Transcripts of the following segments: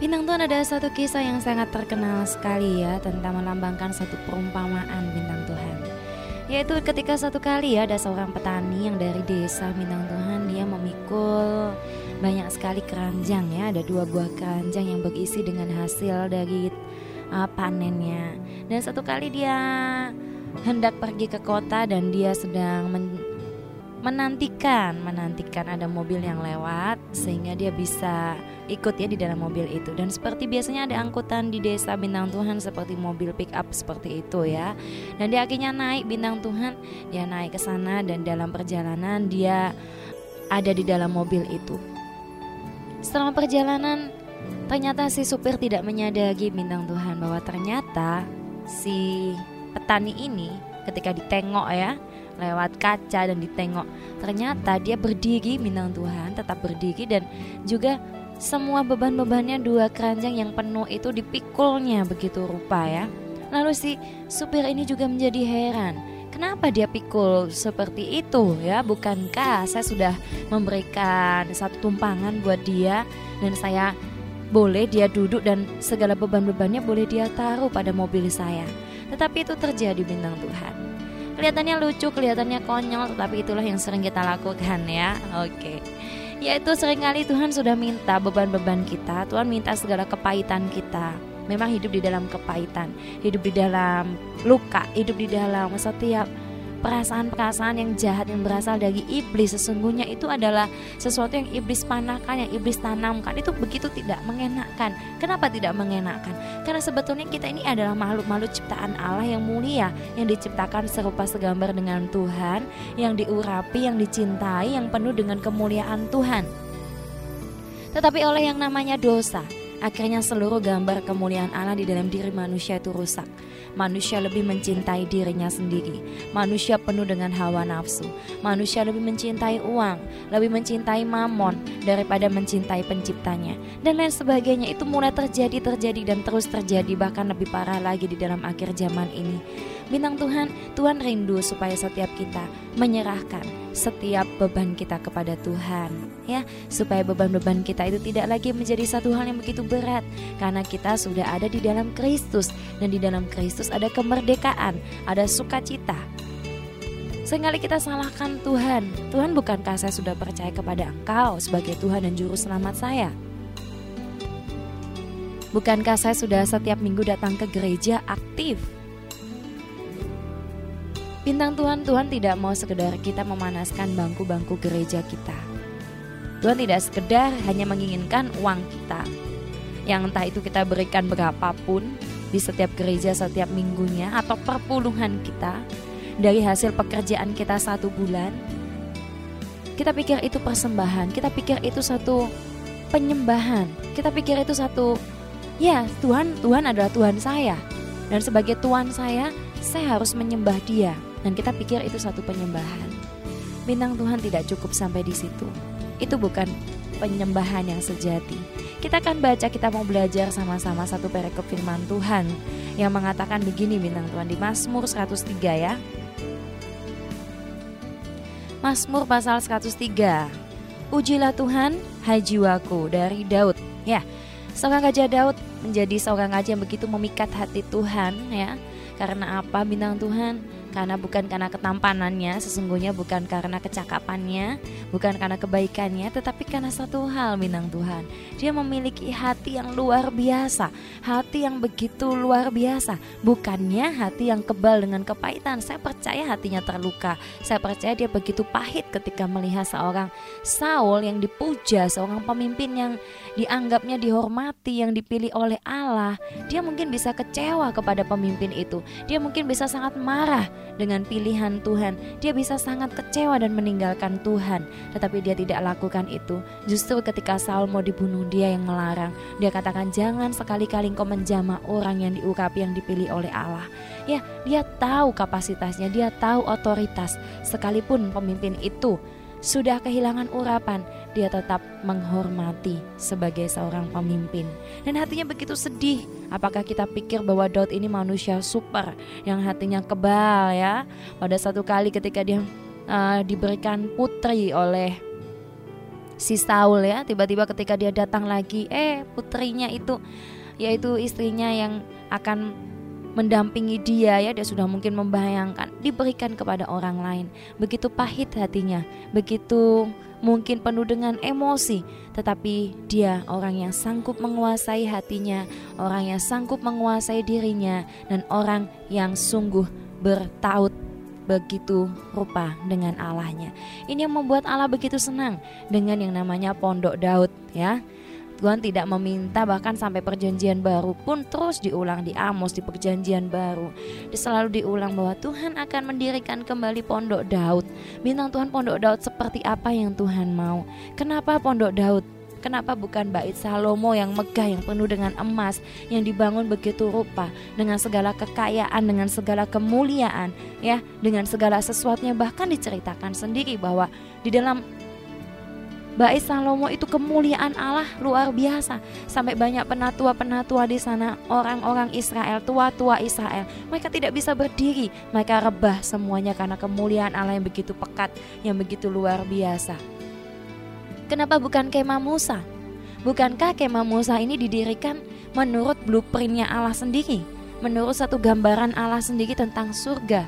Bintang Tuhan ada satu kisah yang sangat terkenal sekali ya tentang melambangkan satu perumpamaan bintang Tuhan. Yaitu ketika satu kali ya ada seorang petani yang dari desa bintang Tuhan dia memikul banyak sekali keranjang ya ada dua buah keranjang yang berisi dengan hasil dari uh, panennya dan satu kali dia hendak pergi ke kota dan dia sedang men menantikan menantikan ada mobil yang lewat sehingga dia bisa ikut ya di dalam mobil itu. Dan seperti biasanya ada angkutan di desa bintang Tuhan seperti mobil pick up seperti itu ya. Dan dia akhirnya naik bintang Tuhan dia naik ke sana dan dalam perjalanan dia ada di dalam mobil itu. Setelah perjalanan ternyata si supir tidak menyadari bintang Tuhan bahwa ternyata si petani ini ketika ditengok ya lewat kaca dan ditengok ternyata dia berdiri bintang Tuhan tetap berdiri dan juga semua beban-bebannya dua keranjang yang penuh itu dipikulnya begitu rupa ya lalu si supir ini juga menjadi heran Kenapa dia pikul seperti itu ya? Bukankah saya sudah memberikan satu tumpangan buat dia dan saya boleh dia duduk dan segala beban-bebannya boleh dia taruh pada mobil saya. Tetapi itu terjadi bintang Tuhan. Kelihatannya lucu, kelihatannya konyol, tetapi itulah yang sering kita lakukan ya. Oke. Yaitu sering kali Tuhan sudah minta beban-beban kita, Tuhan minta segala kepahitan kita. Memang hidup di dalam kepahitan, hidup di dalam luka, hidup di dalam setiap perasaan-perasaan yang jahat yang berasal dari iblis sesungguhnya itu adalah sesuatu yang iblis panahkan yang iblis tanamkan. Itu begitu tidak mengenakkan. Kenapa tidak mengenakkan? Karena sebetulnya kita ini adalah makhluk-makhluk ciptaan Allah yang mulia yang diciptakan serupa segambar dengan Tuhan yang diurapi yang dicintai yang penuh dengan kemuliaan Tuhan. Tetapi oleh yang namanya dosa akhirnya seluruh gambar kemuliaan Allah di dalam diri manusia itu rusak Manusia lebih mencintai dirinya sendiri. Manusia penuh dengan hawa nafsu. Manusia lebih mencintai uang, lebih mencintai mamon daripada mencintai penciptanya. Dan lain sebagainya itu mulai terjadi, terjadi dan terus terjadi bahkan lebih parah lagi di dalam akhir zaman ini. Bintang Tuhan, Tuhan rindu supaya setiap kita menyerahkan setiap beban kita kepada Tuhan, ya, supaya beban-beban kita itu tidak lagi menjadi satu hal yang begitu berat karena kita sudah ada di dalam Kristus dan di dalam Kristus ada kemerdekaan, ada sukacita. Seringkali kita salahkan Tuhan. Tuhan bukankah saya sudah percaya kepada Engkau sebagai Tuhan dan Juru Selamat saya? Bukankah saya sudah setiap minggu datang ke gereja aktif? Bintang Tuhan, Tuhan tidak mau sekedar kita memanaskan bangku-bangku gereja kita. Tuhan tidak sekedar hanya menginginkan uang kita. Yang entah itu kita berikan berapapun di setiap gereja setiap minggunya atau perpuluhan kita dari hasil pekerjaan kita satu bulan. Kita pikir itu persembahan, kita pikir itu satu penyembahan, kita pikir itu satu ya Tuhan, Tuhan adalah Tuhan saya. Dan sebagai Tuhan saya, saya harus menyembah dia dan kita pikir itu satu penyembahan. Bintang Tuhan tidak cukup sampai di situ. Itu bukan penyembahan yang sejati. Kita akan baca, kita mau belajar sama-sama satu perikop firman Tuhan yang mengatakan begini bintang Tuhan di Mazmur 103 ya. Mazmur pasal 103. Ujilah Tuhan, hai jiwaku dari Daud. Ya, seorang raja Daud menjadi seorang raja yang begitu memikat hati Tuhan ya. Karena apa bintang Tuhan? Karena bukan karena ketampanannya, sesungguhnya bukan karena kecakapannya, bukan karena kebaikannya, tetapi karena satu hal minang Tuhan. Dia memiliki hati yang luar biasa, hati yang begitu luar biasa, bukannya hati yang kebal dengan kepahitan. Saya percaya hatinya terluka. Saya percaya dia begitu pahit ketika melihat seorang Saul yang dipuja, seorang pemimpin yang dianggapnya dihormati, yang dipilih oleh Allah. Dia mungkin bisa kecewa kepada pemimpin itu. Dia mungkin bisa sangat marah dengan pilihan Tuhan. Dia bisa sangat kecewa dan meninggalkan Tuhan, tetapi dia tidak lakukan itu. Justru ketika Saul mau dibunuh, dia yang melarang. Dia katakan, "Jangan sekali-kali engkau menjamah orang yang diurapi yang dipilih oleh Allah." Ya, dia tahu kapasitasnya, dia tahu otoritas, sekalipun pemimpin itu sudah kehilangan urapan, dia tetap menghormati sebagai seorang pemimpin. Dan hatinya begitu sedih. Apakah kita pikir bahwa Daud ini manusia super yang hatinya kebal ya? Pada satu kali ketika dia uh, diberikan putri oleh si Saul ya tiba-tiba ketika dia datang lagi eh putrinya itu yaitu istrinya yang akan mendampingi dia ya dia sudah mungkin membayangkan diberikan kepada orang lain begitu pahit hatinya begitu mungkin penuh dengan emosi tetapi dia orang yang sanggup menguasai hatinya orang yang sanggup menguasai dirinya dan orang yang sungguh bertaut begitu rupa dengan Allahnya. Ini yang membuat Allah begitu senang dengan yang namanya pondok Daud ya. Tuhan tidak meminta bahkan sampai perjanjian baru pun terus diulang di Amos di perjanjian baru. Selalu diulang bahwa Tuhan akan mendirikan kembali pondok Daud. Bintang Tuhan pondok Daud seperti apa yang Tuhan mau. Kenapa pondok Daud? Kenapa bukan bait Salomo yang megah yang penuh dengan emas yang dibangun begitu rupa dengan segala kekayaan dengan segala kemuliaan ya dengan segala sesuatunya bahkan diceritakan sendiri bahwa di dalam Bait Salomo itu kemuliaan Allah luar biasa sampai banyak penatua-penatua di sana orang-orang Israel tua-tua Israel mereka tidak bisa berdiri mereka rebah semuanya karena kemuliaan Allah yang begitu pekat yang begitu luar biasa Kenapa bukan kemah Musa? Bukankah kemah Musa ini didirikan menurut blueprintnya Allah sendiri? Menurut satu gambaran Allah sendiri tentang surga.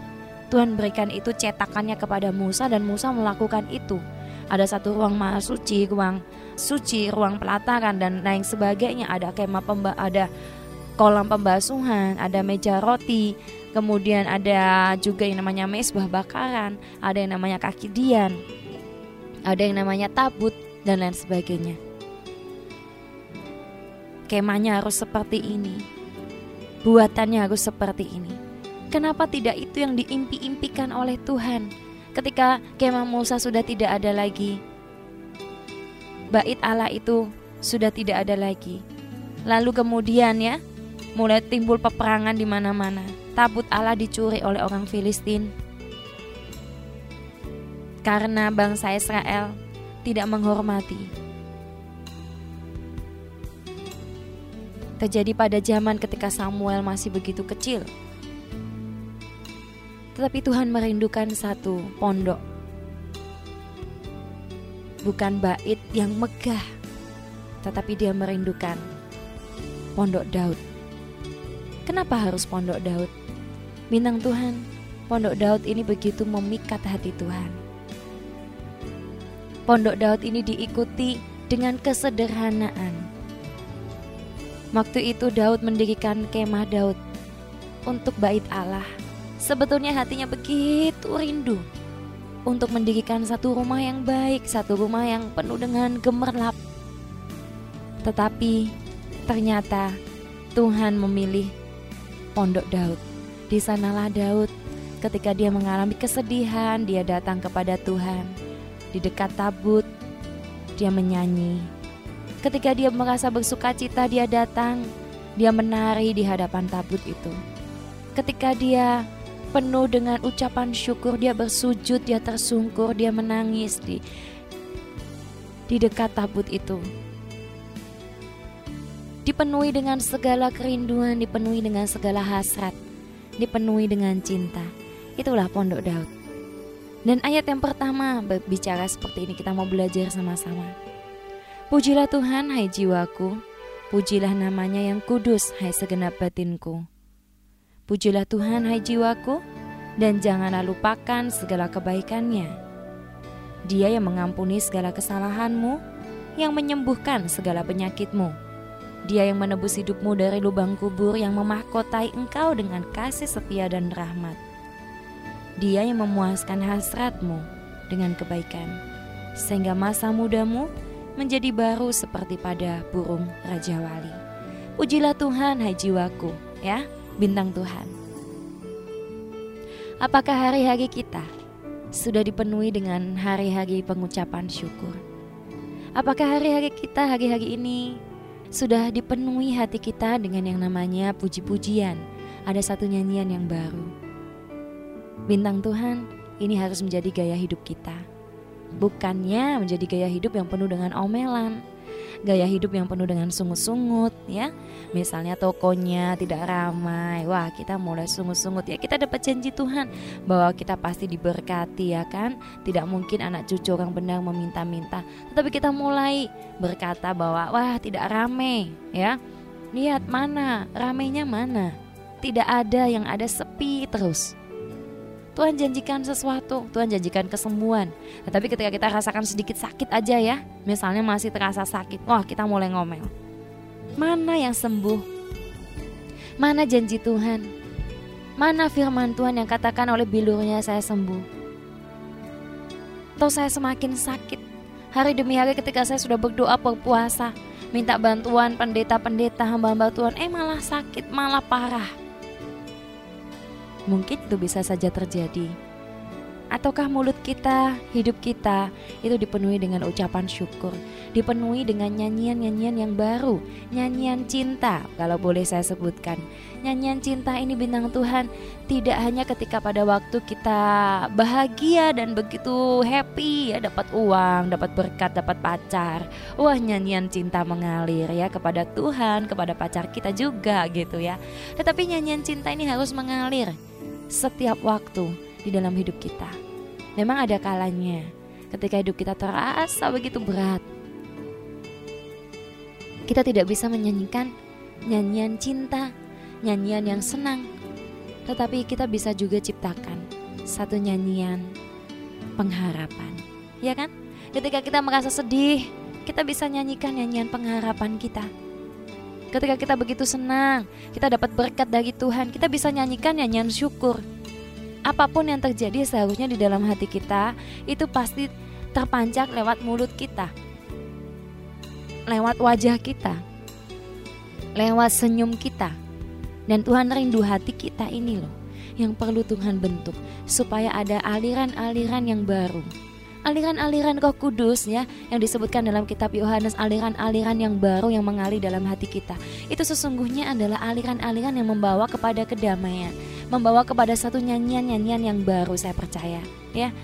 Tuhan berikan itu cetakannya kepada Musa dan Musa melakukan itu. Ada satu ruang maha suci, ruang suci, ruang pelataran dan lain sebagainya. Ada kemah pemba ada kolam pembasuhan, ada meja roti, kemudian ada juga yang namanya mesbah bakaran, ada yang namanya kaki dian, ada yang namanya tabut, dan lain sebagainya. Kemahnya harus seperti ini, buatannya harus seperti ini. Kenapa tidak itu yang diimpi-impikan oleh Tuhan ketika kemah Musa sudah tidak ada lagi? Bait Allah itu sudah tidak ada lagi. Lalu kemudian ya, mulai timbul peperangan di mana-mana. Tabut Allah dicuri oleh orang Filistin. Karena bangsa Israel tidak menghormati. Terjadi pada zaman ketika Samuel masih begitu kecil. Tetapi Tuhan merindukan satu pondok. Bukan bait yang megah, tetapi dia merindukan pondok Daud. Kenapa harus pondok Daud? Bintang Tuhan, pondok Daud ini begitu memikat hati Tuhan. Pondok Daud ini diikuti dengan kesederhanaan. Waktu itu Daud mendirikan kemah Daud untuk bait Allah. Sebetulnya hatinya begitu rindu untuk mendirikan satu rumah yang baik, satu rumah yang penuh dengan gemerlap. Tetapi ternyata Tuhan memilih Pondok Daud. Di sanalah Daud ketika dia mengalami kesedihan, dia datang kepada Tuhan di dekat tabut, dia menyanyi. Ketika dia merasa bersuka cita, dia datang, dia menari di hadapan tabut itu. Ketika dia penuh dengan ucapan syukur, dia bersujud, dia tersungkur, dia menangis di di dekat tabut itu. Dipenuhi dengan segala kerinduan, dipenuhi dengan segala hasrat, dipenuhi dengan cinta. Itulah pondok Daud. Dan ayat yang pertama berbicara seperti ini kita mau belajar sama-sama. Pujilah Tuhan hai jiwaku, pujilah namanya yang kudus hai segenap batinku. Pujilah Tuhan hai jiwaku, dan janganlah lupakan segala kebaikannya. Dia yang mengampuni segala kesalahanmu, yang menyembuhkan segala penyakitmu. Dia yang menebus hidupmu dari lubang kubur yang memahkotai engkau dengan kasih setia dan rahmat dia yang memuaskan hasratmu dengan kebaikan, sehingga masa mudamu menjadi baru seperti pada burung Raja Wali. Pujilah Tuhan, hai jiwaku, ya, bintang Tuhan. Apakah hari-hari kita sudah dipenuhi dengan hari-hari pengucapan syukur? Apakah hari-hari kita hari-hari ini sudah dipenuhi hati kita dengan yang namanya puji-pujian? Ada satu nyanyian yang baru Bintang Tuhan, ini harus menjadi gaya hidup kita. Bukannya menjadi gaya hidup yang penuh dengan omelan, gaya hidup yang penuh dengan sungut-sungut ya. Misalnya tokonya tidak ramai. Wah, kita mulai sungut-sungut ya. Kita dapat janji Tuhan bahwa kita pasti diberkati ya kan. Tidak mungkin anak cucu orang benar meminta-minta. Tetapi kita mulai berkata bahwa wah, tidak ramai ya. Lihat mana, ramainya mana? Tidak ada yang ada sepi terus. Tuhan janjikan sesuatu, Tuhan janjikan kesembuhan. Nah, tapi ketika kita rasakan sedikit sakit aja ya, misalnya masih terasa sakit, wah kita mulai ngomel. Mana yang sembuh? Mana janji Tuhan? Mana firman Tuhan yang katakan oleh bilurnya saya sembuh? Atau saya semakin sakit? Hari demi hari ketika saya sudah berdoa berpuasa, minta bantuan pendeta-pendeta hamba-hamba Tuhan, eh malah sakit, malah parah. Mungkin itu bisa saja terjadi. Ataukah mulut kita, hidup kita itu dipenuhi dengan ucapan syukur, dipenuhi dengan nyanyian-nyanyian yang baru, nyanyian cinta kalau boleh saya sebutkan. Nyanyian cinta ini bintang Tuhan tidak hanya ketika pada waktu kita bahagia dan begitu happy ya dapat uang, dapat berkat, dapat pacar. Wah, nyanyian cinta mengalir ya kepada Tuhan, kepada pacar kita juga gitu ya. Tetapi nyanyian cinta ini harus mengalir setiap waktu di dalam hidup kita. Memang ada kalanya ketika hidup kita terasa begitu berat. Kita tidak bisa menyanyikan nyanyian cinta, nyanyian yang senang. Tetapi kita bisa juga ciptakan satu nyanyian pengharapan. Ya kan? Ketika kita merasa sedih, kita bisa nyanyikan nyanyian pengharapan kita. Ketika kita begitu senang, kita dapat berkat dari Tuhan, kita bisa nyanyikan nyanyian syukur. Apa pun yang terjadi seharusnya di dalam hati kita itu pasti terpancar lewat mulut kita. Lewat wajah kita. Lewat senyum kita. Dan Tuhan rindu hati kita ini loh yang perlu Tuhan bentuk supaya ada aliran-aliran yang baru aliran-aliran Roh Kudus ya yang disebutkan dalam kitab Yohanes aliran-aliran yang baru yang mengalir dalam hati kita. Itu sesungguhnya adalah aliran-aliran yang membawa kepada kedamaian, membawa kepada satu nyanyian-nyanyian yang baru saya percaya, ya.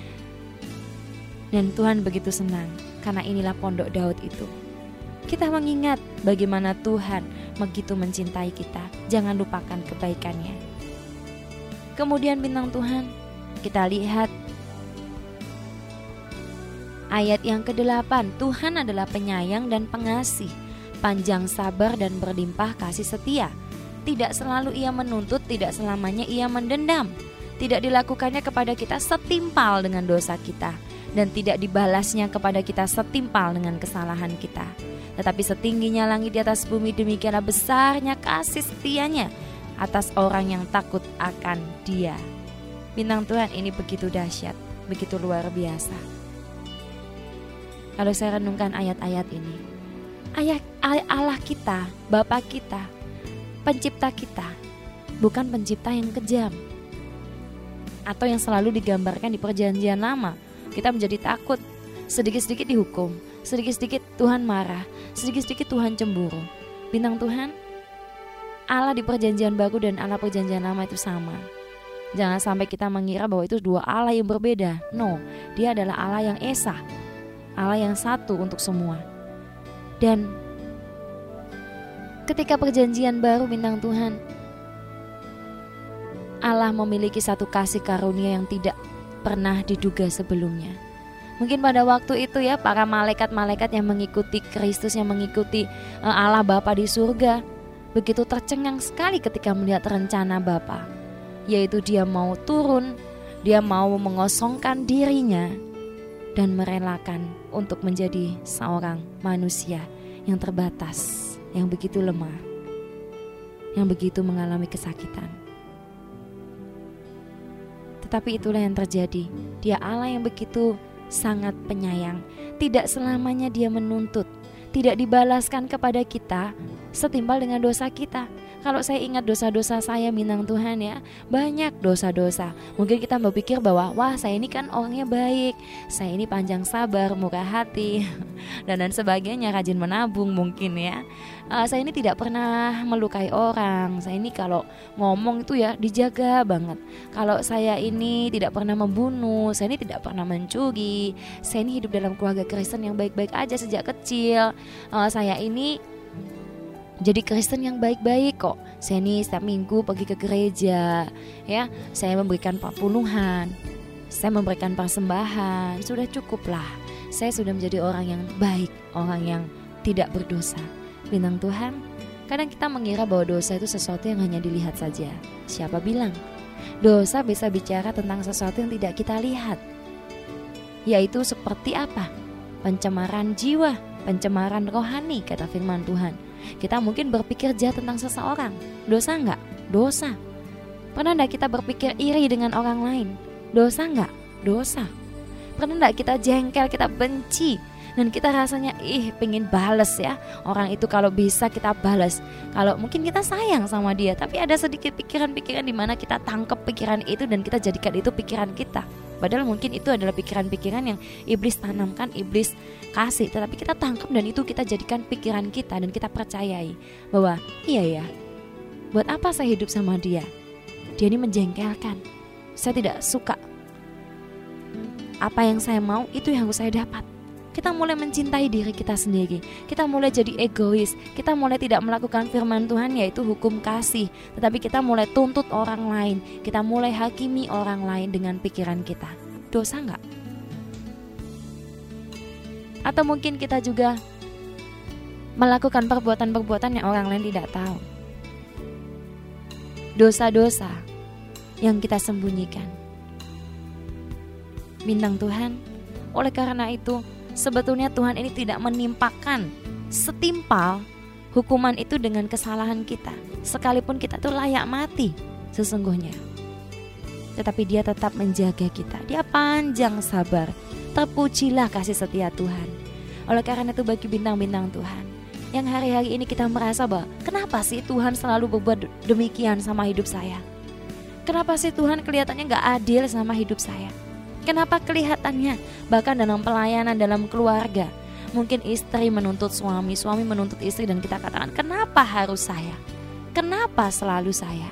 Dan Tuhan begitu senang karena inilah pondok Daud itu. Kita mengingat bagaimana Tuhan begitu mencintai kita. Jangan lupakan kebaikannya. Kemudian bintang Tuhan, kita lihat Ayat yang ke-8, Tuhan adalah penyayang dan pengasih, panjang sabar dan berlimpah kasih setia. Tidak selalu ia menuntut, tidak selamanya ia mendendam. Tidak dilakukannya kepada kita setimpal dengan dosa kita dan tidak dibalasnya kepada kita setimpal dengan kesalahan kita. Tetapi setingginya langit di atas bumi demikianlah besarnya kasih setianya atas orang yang takut akan dia. Bintang Tuhan ini begitu dahsyat, begitu luar biasa. Kalau saya renungkan ayat-ayat ini, ayat Allah kita, Bapa kita, pencipta kita, bukan pencipta yang kejam atau yang selalu digambarkan di perjanjian lama. Kita menjadi takut, sedikit-sedikit dihukum, sedikit-sedikit Tuhan marah, sedikit-sedikit Tuhan cemburu. Bintang Tuhan, Allah di perjanjian baru dan Allah perjanjian lama itu sama. Jangan sampai kita mengira bahwa itu dua Allah yang berbeda. No, dia adalah Allah yang esa, Allah yang satu untuk semua. Dan ketika perjanjian baru bintang Tuhan, Allah memiliki satu kasih karunia yang tidak pernah diduga sebelumnya. Mungkin pada waktu itu ya para malaikat-malaikat yang mengikuti Kristus yang mengikuti eh, Allah Bapa di surga begitu tercengang sekali ketika melihat rencana Bapa yaitu dia mau turun, dia mau mengosongkan dirinya dan merelakan untuk menjadi seorang manusia yang terbatas, yang begitu lemah, yang begitu mengalami kesakitan. Tetapi itulah yang terjadi. Dia Allah yang begitu sangat penyayang. Tidak selamanya dia menuntut, tidak dibalaskan kepada kita setimpal dengan dosa kita. Kalau saya ingat dosa-dosa saya minang Tuhan ya, banyak dosa-dosa. Mungkin kita berpikir bahwa wah saya ini kan orangnya baik, saya ini panjang sabar, murah hati, dan dan sebagainya, rajin menabung mungkin ya. Uh, saya ini tidak pernah melukai orang. Saya ini kalau ngomong itu ya dijaga banget. Kalau saya ini tidak pernah membunuh, saya ini tidak pernah mencuri. Saya ini hidup dalam keluarga Kristen yang baik-baik aja sejak kecil. Uh, saya ini jadi Kristen yang baik-baik kok. Saya nih setiap minggu pergi ke gereja, ya. Saya memberikan perpuluhan, saya memberikan persembahan, sudah cukup lah. Saya sudah menjadi orang yang baik, orang yang tidak berdosa. Bintang Tuhan, kadang kita mengira bahwa dosa itu sesuatu yang hanya dilihat saja. Siapa bilang? Dosa bisa bicara tentang sesuatu yang tidak kita lihat. Yaitu seperti apa? Pencemaran jiwa, pencemaran rohani, kata firman Tuhan kita mungkin berpikir jahat tentang seseorang. Dosa nggak? Dosa. Pernah nggak kita berpikir iri dengan orang lain? Dosa nggak? Dosa. Pernah nggak kita jengkel, kita benci, dan kita rasanya ih pengen bales ya orang itu kalau bisa kita bales kalau mungkin kita sayang sama dia tapi ada sedikit pikiran-pikiran di mana kita tangkap pikiran itu dan kita jadikan itu pikiran kita padahal mungkin itu adalah pikiran-pikiran yang iblis tanamkan iblis kasih tetapi kita tangkap dan itu kita jadikan pikiran kita dan kita percayai bahwa iya ya buat apa saya hidup sama dia dia ini menjengkelkan saya tidak suka apa yang saya mau itu yang harus saya dapat kita mulai mencintai diri kita sendiri. Kita mulai jadi egois. Kita mulai tidak melakukan firman Tuhan yaitu hukum kasih, tetapi kita mulai tuntut orang lain. Kita mulai hakimi orang lain dengan pikiran kita. Dosa nggak? Atau mungkin kita juga melakukan perbuatan-perbuatan yang orang lain tidak tahu. Dosa-dosa yang kita sembunyikan. Bintang Tuhan, oleh karena itu sebetulnya Tuhan ini tidak menimpakan setimpal hukuman itu dengan kesalahan kita. Sekalipun kita tuh layak mati sesungguhnya. Tetapi dia tetap menjaga kita. Dia panjang sabar. Terpujilah kasih setia Tuhan. Oleh karena itu bagi bintang-bintang Tuhan. Yang hari-hari ini kita merasa bahwa kenapa sih Tuhan selalu berbuat demikian sama hidup saya? Kenapa sih Tuhan kelihatannya gak adil sama hidup saya? Kenapa kelihatannya bahkan dalam pelayanan dalam keluarga mungkin istri menuntut suami, suami menuntut istri dan kita katakan kenapa harus saya? Kenapa selalu saya?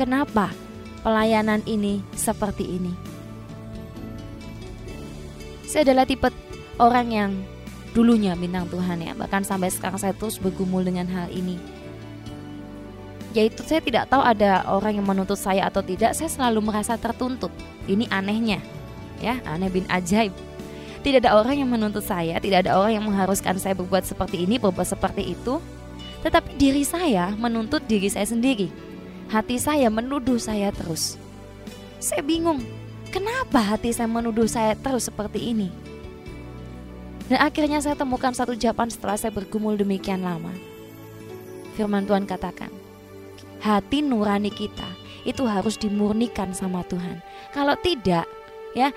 Kenapa pelayanan ini seperti ini? Saya adalah tipe orang yang dulunya bintang Tuhan ya, bahkan sampai sekarang saya terus bergumul dengan hal ini. Yaitu saya tidak tahu ada orang yang menuntut saya atau tidak, saya selalu merasa tertuntut. Ini anehnya ya aneh bin ajaib. Tidak ada orang yang menuntut saya tidak ada orang yang mengharuskan saya berbuat seperti ini berbuat seperti itu. Tetapi diri saya menuntut diri saya sendiri. Hati saya menuduh saya terus. Saya bingung kenapa hati saya menuduh saya terus seperti ini dan akhirnya saya temukan satu jawaban setelah saya bergumul demikian lama firman Tuhan katakan hati nurani kita itu harus dimurnikan sama Tuhan kalau tidak ya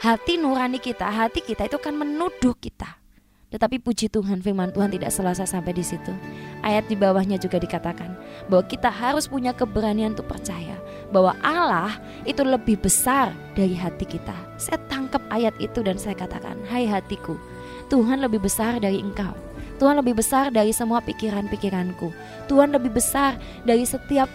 hati nurani kita, hati kita itu akan menuduh kita. Tetapi puji Tuhan firman Tuhan tidak selesai sampai di situ. Ayat di bawahnya juga dikatakan bahwa kita harus punya keberanian untuk percaya bahwa Allah itu lebih besar dari hati kita. Saya tangkap ayat itu dan saya katakan, "Hai hatiku, Tuhan lebih besar dari engkau. Tuhan lebih besar dari semua pikiran-pikiranku. Tuhan lebih besar dari setiap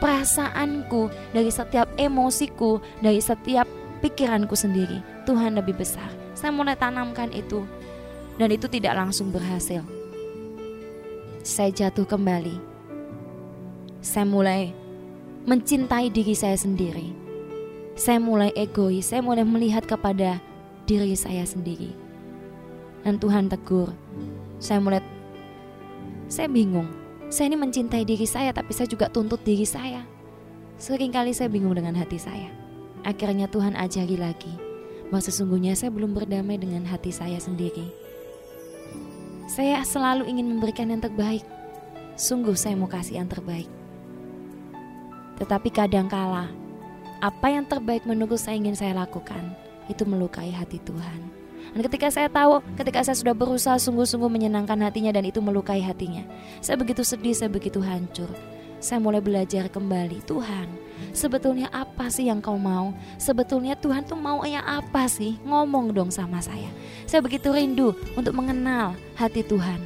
perasaanku, dari setiap emosiku, dari setiap pikiranku sendiri. Tuhan lebih besar. Saya mulai tanamkan itu dan itu tidak langsung berhasil. Saya jatuh kembali. Saya mulai mencintai diri saya sendiri. Saya mulai egois, saya mulai melihat kepada diri saya sendiri. Dan Tuhan tegur. Saya mulai saya bingung. Saya ini mencintai diri saya tapi saya juga tuntut diri saya. Seringkali saya bingung dengan hati saya. Akhirnya Tuhan ajari lagi bahwa sesungguhnya saya belum berdamai dengan hati saya sendiri. Saya selalu ingin memberikan yang terbaik. Sungguh saya mau kasih yang terbaik. Tetapi kadangkala apa yang terbaik menurut saya ingin saya lakukan itu melukai hati Tuhan. Dan ketika saya tahu, ketika saya sudah berusaha sungguh-sungguh menyenangkan hatinya dan itu melukai hatinya, saya begitu sedih, saya begitu hancur. Saya mulai belajar kembali, Tuhan, sebetulnya apa sih yang kau mau? Sebetulnya Tuhan tuh mau yang apa sih? Ngomong dong sama saya. Saya begitu rindu untuk mengenal hati Tuhan.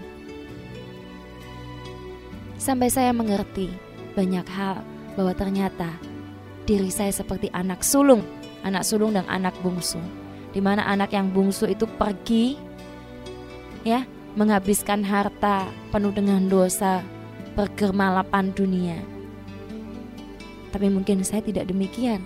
Sampai saya mengerti banyak hal bahwa ternyata diri saya seperti anak sulung, anak sulung dan anak bungsu di mana anak yang bungsu itu pergi ya menghabiskan harta penuh dengan dosa pergermalapan dunia. Tapi mungkin saya tidak demikian.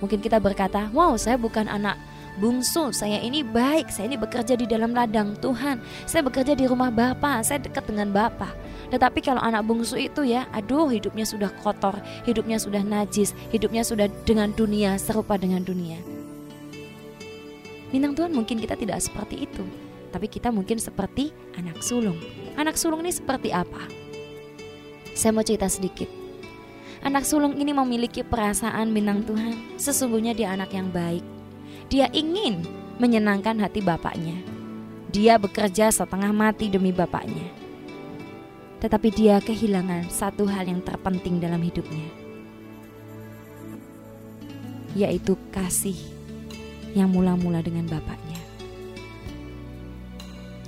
Mungkin kita berkata, "Wow, saya bukan anak bungsu, saya ini baik, saya ini bekerja di dalam ladang Tuhan, saya bekerja di rumah Bapak, saya dekat dengan Bapak." Tetapi kalau anak bungsu itu ya, aduh hidupnya sudah kotor, hidupnya sudah najis, hidupnya sudah dengan dunia, serupa dengan dunia. Bintang Tuhan mungkin kita tidak seperti itu, tapi kita mungkin seperti anak sulung. Anak sulung ini seperti apa? Saya mau cerita sedikit. Anak sulung ini memiliki perasaan bintang Tuhan. Sesungguhnya dia anak yang baik. Dia ingin menyenangkan hati bapaknya. Dia bekerja setengah mati demi bapaknya. Tetapi dia kehilangan satu hal yang terpenting dalam hidupnya, yaitu kasih yang mula-mula dengan bapaknya.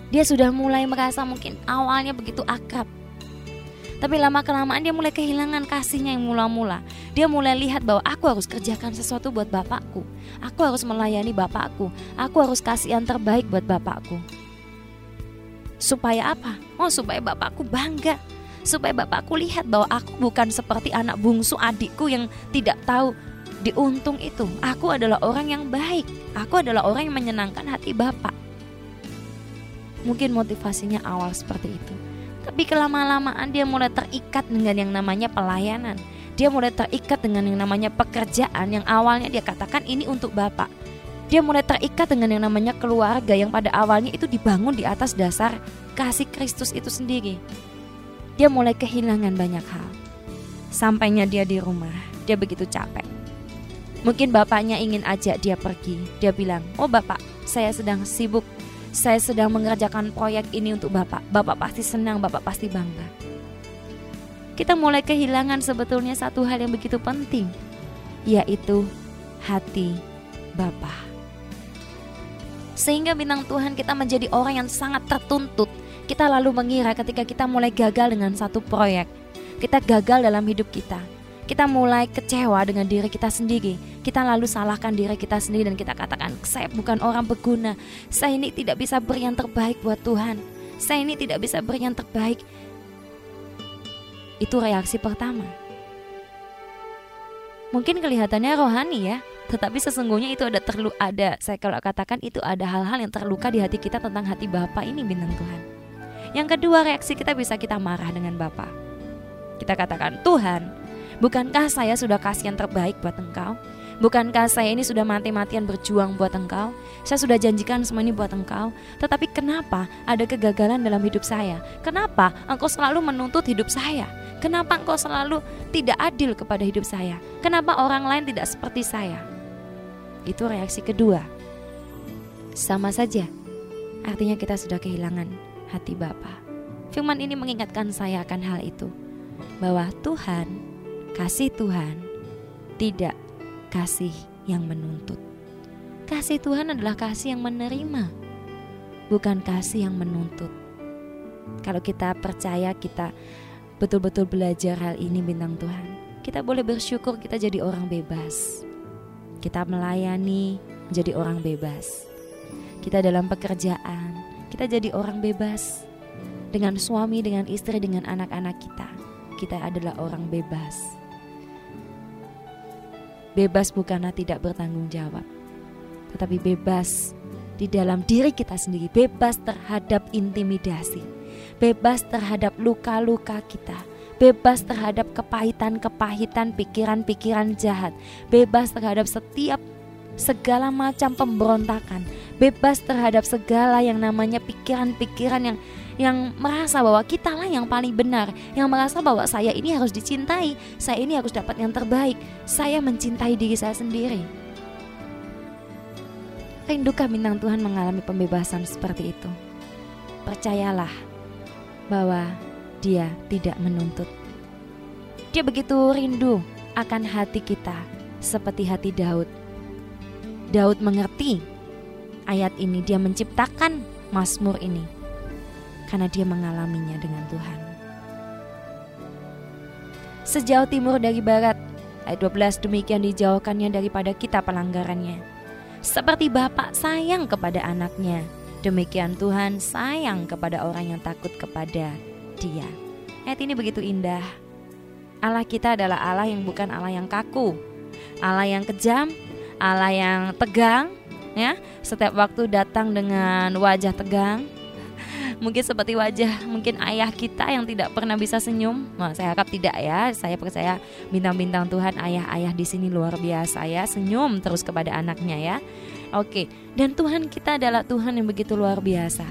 Dia sudah mulai merasa mungkin awalnya begitu akrab. Tapi lama kelamaan dia mulai kehilangan kasihnya yang mula-mula. Dia mulai lihat bahwa aku harus kerjakan sesuatu buat bapakku. Aku harus melayani bapakku. Aku harus kasih yang terbaik buat bapakku. Supaya apa? Oh, supaya bapakku bangga. Supaya bapakku lihat bahwa aku bukan seperti anak bungsu adikku yang tidak tahu diuntung itu. Aku adalah orang yang baik. Aku adalah orang yang menyenangkan hati Bapak. Mungkin motivasinya awal seperti itu. Tapi kelama-lamaan dia mulai terikat dengan yang namanya pelayanan. Dia mulai terikat dengan yang namanya pekerjaan yang awalnya dia katakan ini untuk Bapak. Dia mulai terikat dengan yang namanya keluarga yang pada awalnya itu dibangun di atas dasar kasih Kristus itu sendiri. Dia mulai kehilangan banyak hal. Sampainya dia di rumah, dia begitu capek Mungkin bapaknya ingin ajak dia pergi. Dia bilang, "Oh, bapak, saya sedang sibuk. Saya sedang mengerjakan proyek ini untuk bapak. Bapak pasti senang, bapak pasti bangga." Kita mulai kehilangan sebetulnya satu hal yang begitu penting, yaitu hati Bapa. Sehingga bintang Tuhan kita menjadi orang yang sangat tertuntut. Kita lalu mengira ketika kita mulai gagal dengan satu proyek, kita gagal dalam hidup kita kita mulai kecewa dengan diri kita sendiri. Kita lalu salahkan diri kita sendiri dan kita katakan, saya bukan orang berguna. Saya ini tidak bisa beri yang terbaik buat Tuhan. Saya ini tidak bisa beri yang terbaik. Itu reaksi pertama. Mungkin kelihatannya rohani ya, tetapi sesungguhnya itu ada terlu ada saya kalau katakan itu ada hal-hal yang terluka di hati kita tentang hati Bapa ini bintang Tuhan. Yang kedua reaksi kita bisa kita marah dengan Bapa. Kita katakan, "Tuhan, Bukankah saya sudah kasih yang terbaik buat engkau? Bukankah saya ini sudah mati-matian berjuang buat engkau? Saya sudah janjikan semua ini buat engkau. Tetapi kenapa ada kegagalan dalam hidup saya? Kenapa engkau selalu menuntut hidup saya? Kenapa engkau selalu tidak adil kepada hidup saya? Kenapa orang lain tidak seperti saya? Itu reaksi kedua. Sama saja. Artinya kita sudah kehilangan hati Bapa. Firman ini mengingatkan saya akan hal itu. Bahwa Tuhan Kasih Tuhan tidak kasih yang menuntut. Kasih Tuhan adalah kasih yang menerima, bukan kasih yang menuntut. Kalau kita percaya, kita betul-betul belajar hal ini, bintang Tuhan, kita boleh bersyukur kita jadi orang bebas. Kita melayani menjadi orang bebas. Kita dalam pekerjaan, kita jadi orang bebas. Dengan suami, dengan istri, dengan anak-anak kita, kita adalah orang bebas Bebas bukanlah tidak bertanggung jawab, tetapi bebas di dalam diri kita sendiri, bebas terhadap intimidasi, bebas terhadap luka-luka kita, bebas terhadap kepahitan-kepahitan, pikiran-pikiran jahat, bebas terhadap setiap segala macam pemberontakan, bebas terhadap segala yang namanya pikiran-pikiran yang yang merasa bahwa kita lah yang paling benar, yang merasa bahwa saya ini harus dicintai, saya ini harus dapat yang terbaik, saya mencintai diri saya sendiri. Rindukah bintang Tuhan mengalami pembebasan seperti itu? Percayalah bahwa dia tidak menuntut. Dia begitu rindu akan hati kita seperti hati Daud. Daud mengerti ayat ini, dia menciptakan Mazmur ini karena dia mengalaminya dengan Tuhan. Sejauh timur dari barat, ayat 12 demikian dijauhkannya daripada kita pelanggarannya seperti Bapak sayang kepada anaknya, demikian Tuhan sayang kepada orang yang takut kepada Dia. Ayat ini begitu indah. Allah kita adalah Allah yang bukan Allah yang kaku, Allah yang kejam, Allah yang tegang, ya. Setiap waktu datang dengan wajah tegang, mungkin seperti wajah mungkin ayah kita yang tidak pernah bisa senyum. Nah, saya harap tidak ya. Saya percaya bintang-bintang Tuhan ayah-ayah di sini luar biasa ya, senyum terus kepada anaknya ya. Oke, dan Tuhan kita adalah Tuhan yang begitu luar biasa.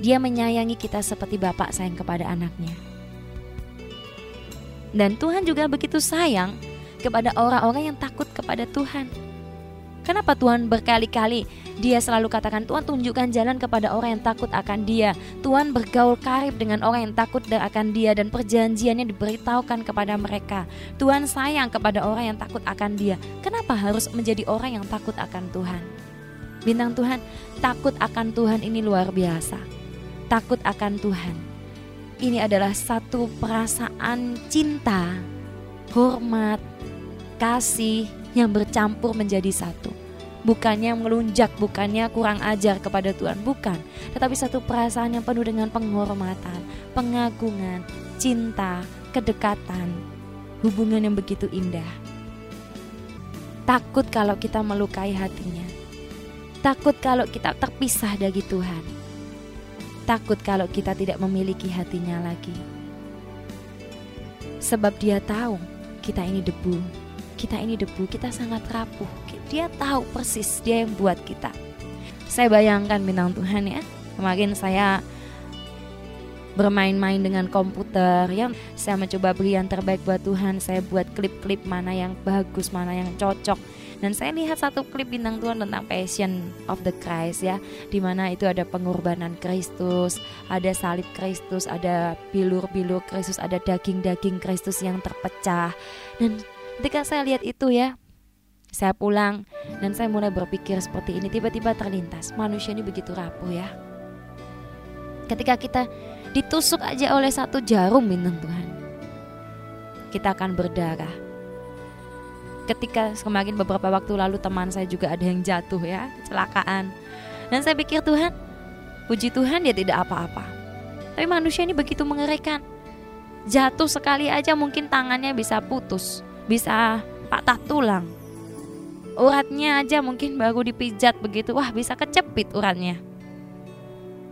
Dia menyayangi kita seperti bapak sayang kepada anaknya. Dan Tuhan juga begitu sayang kepada orang-orang yang takut kepada Tuhan. Kenapa Tuhan berkali-kali dia selalu katakan Tuhan tunjukkan jalan kepada orang yang takut akan dia. Tuhan bergaul karib dengan orang yang takut akan dia dan perjanjiannya diberitahukan kepada mereka. Tuhan sayang kepada orang yang takut akan dia. Kenapa harus menjadi orang yang takut akan Tuhan? Bintang Tuhan, takut akan Tuhan ini luar biasa. Takut akan Tuhan. Ini adalah satu perasaan cinta, hormat, kasih yang bercampur menjadi satu bukannya melunjak, bukannya kurang ajar kepada Tuhan, bukan, tetapi satu perasaan yang penuh dengan penghormatan, pengagungan, cinta, kedekatan, hubungan yang begitu indah. Takut kalau kita melukai hatinya, takut kalau kita terpisah dari Tuhan, takut kalau kita tidak memiliki hatinya lagi, sebab Dia tahu kita ini debu, kita ini debu, kita sangat rapuh, dia tahu persis dia yang buat kita. Saya bayangkan bintang Tuhan ya. Kemarin saya bermain-main dengan komputer ya. Saya mencoba beri yang terbaik buat Tuhan. Saya buat klip-klip mana yang bagus, mana yang cocok. Dan saya lihat satu klip bintang Tuhan tentang Passion of the Christ ya, di mana itu ada pengorbanan Kristus, ada salib Kristus, ada bilur-bilur Kristus, ada daging-daging Kristus yang terpecah. Dan ketika saya lihat itu ya, saya pulang dan saya mulai berpikir seperti ini tiba-tiba terlintas manusia ini begitu rapuh ya. Ketika kita ditusuk aja oleh satu jarum bintang Tuhan, kita akan berdarah. Ketika kemarin beberapa waktu lalu teman saya juga ada yang jatuh ya, kecelakaan. Dan saya pikir Tuhan, puji Tuhan dia tidak apa-apa. Tapi manusia ini begitu mengerikan. Jatuh sekali aja mungkin tangannya bisa putus, bisa patah tulang, uratnya aja mungkin baru dipijat begitu. Wah bisa kecepit uratnya.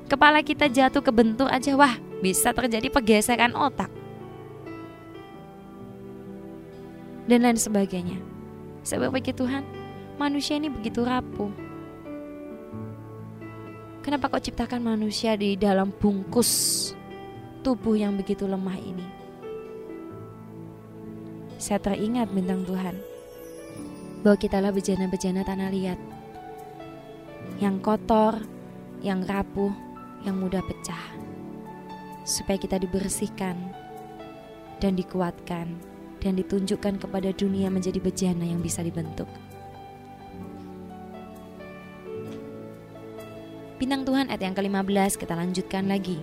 Kepala kita jatuh ke bentuk aja. Wah bisa terjadi pergeseran otak. Dan lain sebagainya. Saya berpikir Tuhan manusia ini begitu rapuh. Kenapa kau ciptakan manusia di dalam bungkus tubuh yang begitu lemah ini? Saya teringat bintang Tuhan bahwa kitalah bejana-bejana tanah liat yang kotor, yang rapuh, yang mudah pecah, supaya kita dibersihkan dan dikuatkan dan ditunjukkan kepada dunia menjadi bejana yang bisa dibentuk. Bintang Tuhan ayat yang ke-15 kita lanjutkan lagi.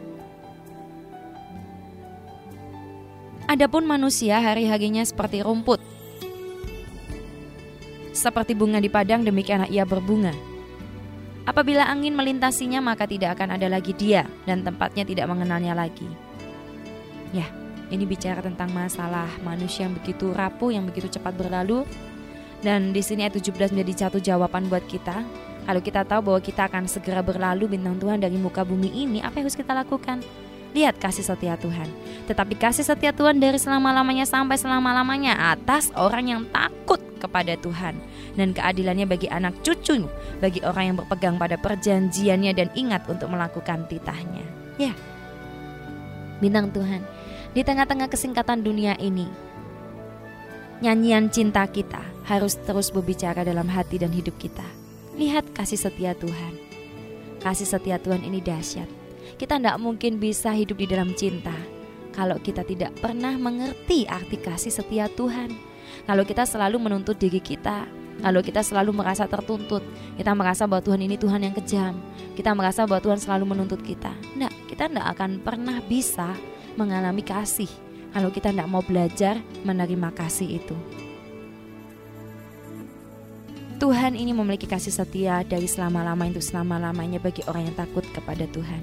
Adapun manusia hari-harinya seperti rumput seperti bunga di padang demikianlah ia berbunga. Apabila angin melintasinya maka tidak akan ada lagi dia dan tempatnya tidak mengenalnya lagi. Ya, ini bicara tentang masalah manusia yang begitu rapuh, yang begitu cepat berlalu. Dan di sini ayat 17 menjadi satu jawaban buat kita. Kalau kita tahu bahwa kita akan segera berlalu bintang Tuhan dari muka bumi ini, apa yang harus kita lakukan? Lihat kasih setia Tuhan. Tetapi kasih setia Tuhan dari selama-lamanya sampai selama-lamanya atas orang yang takut kepada Tuhan dan keadilannya bagi anak cucu, bagi orang yang berpegang pada perjanjiannya dan ingat untuk melakukan titahnya. Ya, bintang Tuhan, di tengah-tengah kesingkatan dunia ini, nyanyian cinta kita harus terus berbicara dalam hati dan hidup kita. Lihat kasih setia Tuhan. Kasih setia Tuhan ini dahsyat. Kita tidak mungkin bisa hidup di dalam cinta kalau kita tidak pernah mengerti arti kasih setia Tuhan. Kalau kita selalu menuntut diri kita, kalau kita selalu merasa tertuntut, kita merasa bahwa Tuhan ini Tuhan yang kejam, kita merasa bahwa Tuhan selalu menuntut kita. Tidak, kita tidak akan pernah bisa mengalami kasih kalau kita tidak mau belajar menerima kasih itu. Tuhan ini memiliki kasih setia dari selama-lama itu selama-lamanya bagi orang yang takut kepada Tuhan.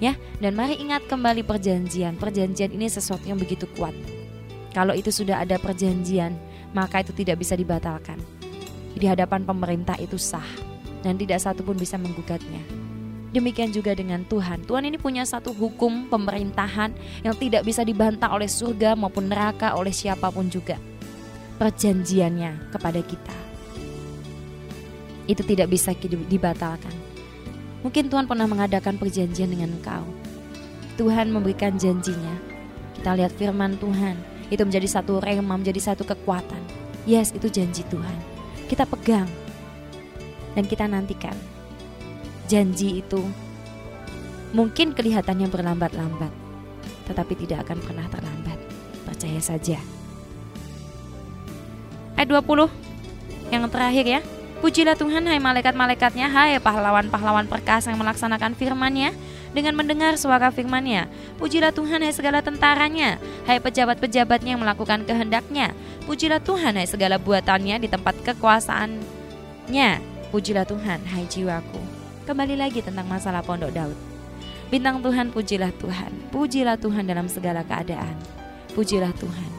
Ya, dan mari ingat kembali perjanjian. Perjanjian ini sesuatu yang begitu kuat. Kalau itu sudah ada perjanjian, maka itu tidak bisa dibatalkan. Di hadapan pemerintah itu sah dan tidak satu pun bisa menggugatnya. Demikian juga dengan Tuhan. Tuhan ini punya satu hukum pemerintahan yang tidak bisa dibantah oleh surga maupun neraka oleh siapa pun juga. Perjanjiannya kepada kita itu tidak bisa dibatalkan. Mungkin Tuhan pernah mengadakan perjanjian dengan engkau. Tuhan memberikan janjinya. Kita lihat firman Tuhan, itu menjadi satu rema, menjadi satu kekuatan. Yes, itu janji Tuhan. Kita pegang dan kita nantikan. Janji itu mungkin kelihatannya berlambat-lambat, tetapi tidak akan pernah terlambat. Percaya saja. Ayat 20 yang terakhir ya. Pujilah Tuhan hai malaikat-malaikatnya, hai pahlawan-pahlawan perkasa yang melaksanakan firman-Nya dengan mendengar suara firman-Nya. Pujilah Tuhan hai segala tentaranya, hai pejabat-pejabatnya yang melakukan kehendaknya. Pujilah Tuhan hai segala buatannya di tempat kekuasaannya. Pujilah Tuhan hai jiwaku. Kembali lagi tentang masalah pondok Daud. Bintang Tuhan, pujilah Tuhan. Pujilah Tuhan dalam segala keadaan. Pujilah Tuhan.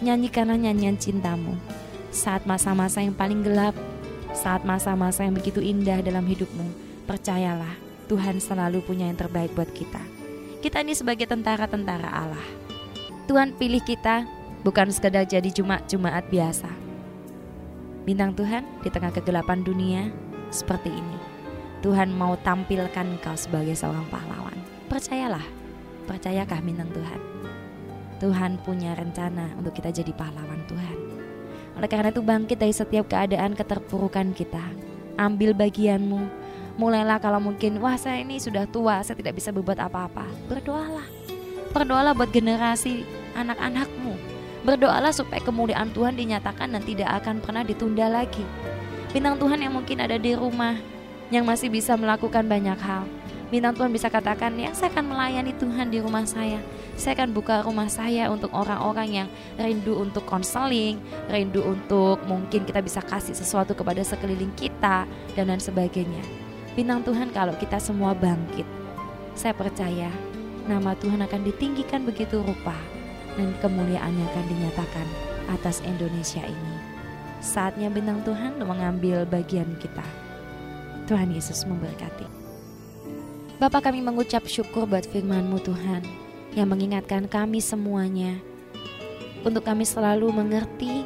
Nyanyikanlah nyanyian cintamu saat masa-masa yang paling gelap saat masa-masa yang begitu indah dalam hidupmu, percayalah Tuhan selalu punya yang terbaik buat kita. Kita ini sebagai tentara-tentara Allah. Tuhan pilih kita bukan sekedar jadi jumat-jumaat biasa. Bintang Tuhan di tengah kegelapan dunia seperti ini. Tuhan mau tampilkan kau sebagai seorang pahlawan. Percayalah, percayakah bintang Tuhan? Tuhan punya rencana untuk kita jadi pahlawan Tuhan. Oleh karena itu bangkit dari setiap keadaan keterpurukan kita. Ambil bagianmu. Mulailah kalau mungkin, wah saya ini sudah tua, saya tidak bisa berbuat apa-apa. Berdoalah. Berdoalah buat generasi anak-anakmu. Berdoalah supaya kemuliaan Tuhan dinyatakan dan tidak akan pernah ditunda lagi. Bintang Tuhan yang mungkin ada di rumah, yang masih bisa melakukan banyak hal. Bintang Tuhan bisa katakan, ya saya akan melayani Tuhan di rumah saya. Saya akan buka rumah saya untuk orang-orang yang rindu untuk konseling, rindu untuk mungkin kita bisa kasih sesuatu kepada sekeliling kita, dan lain sebagainya. Bintang Tuhan kalau kita semua bangkit, saya percaya nama Tuhan akan ditinggikan begitu rupa dan kemuliaannya akan dinyatakan atas Indonesia ini. Saatnya bintang Tuhan mengambil bagian kita. Tuhan Yesus memberkati. Bapak kami mengucap syukur buat firman-Mu Tuhan yang mengingatkan kami semuanya untuk kami selalu mengerti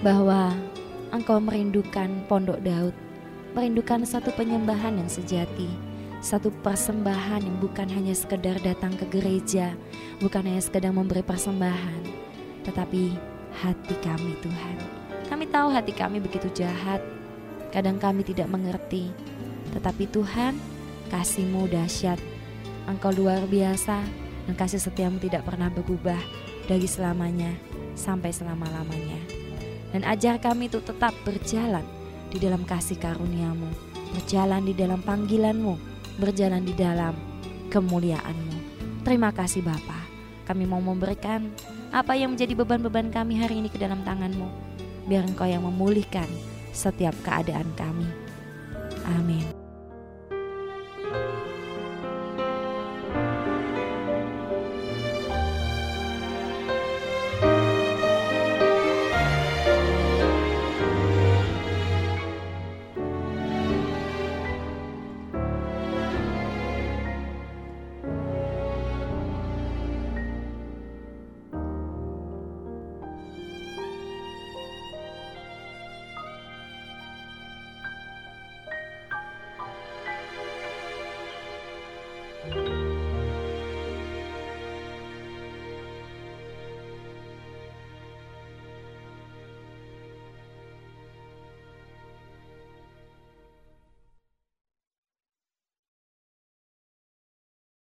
bahwa Engkau merindukan Pondok Daud, merindukan satu penyembahan yang sejati, satu persembahan yang bukan hanya sekedar datang ke gereja, bukan hanya sekedar memberi persembahan, tetapi hati kami Tuhan. Kami tahu hati kami begitu jahat, kadang kami tidak mengerti, tetapi Tuhan kasih-Mu dahsyat, Engkau luar biasa, dan kasih setiamu tidak pernah berubah dari selamanya sampai selama-lamanya. Dan ajar kami itu tetap berjalan di dalam kasih karuniamu, berjalan di dalam panggilanmu, berjalan di dalam kemuliaanmu. Terima kasih Bapa. Kami mau memberikan apa yang menjadi beban-beban kami hari ini ke dalam tanganmu. Biar engkau yang memulihkan setiap keadaan kami. Amin.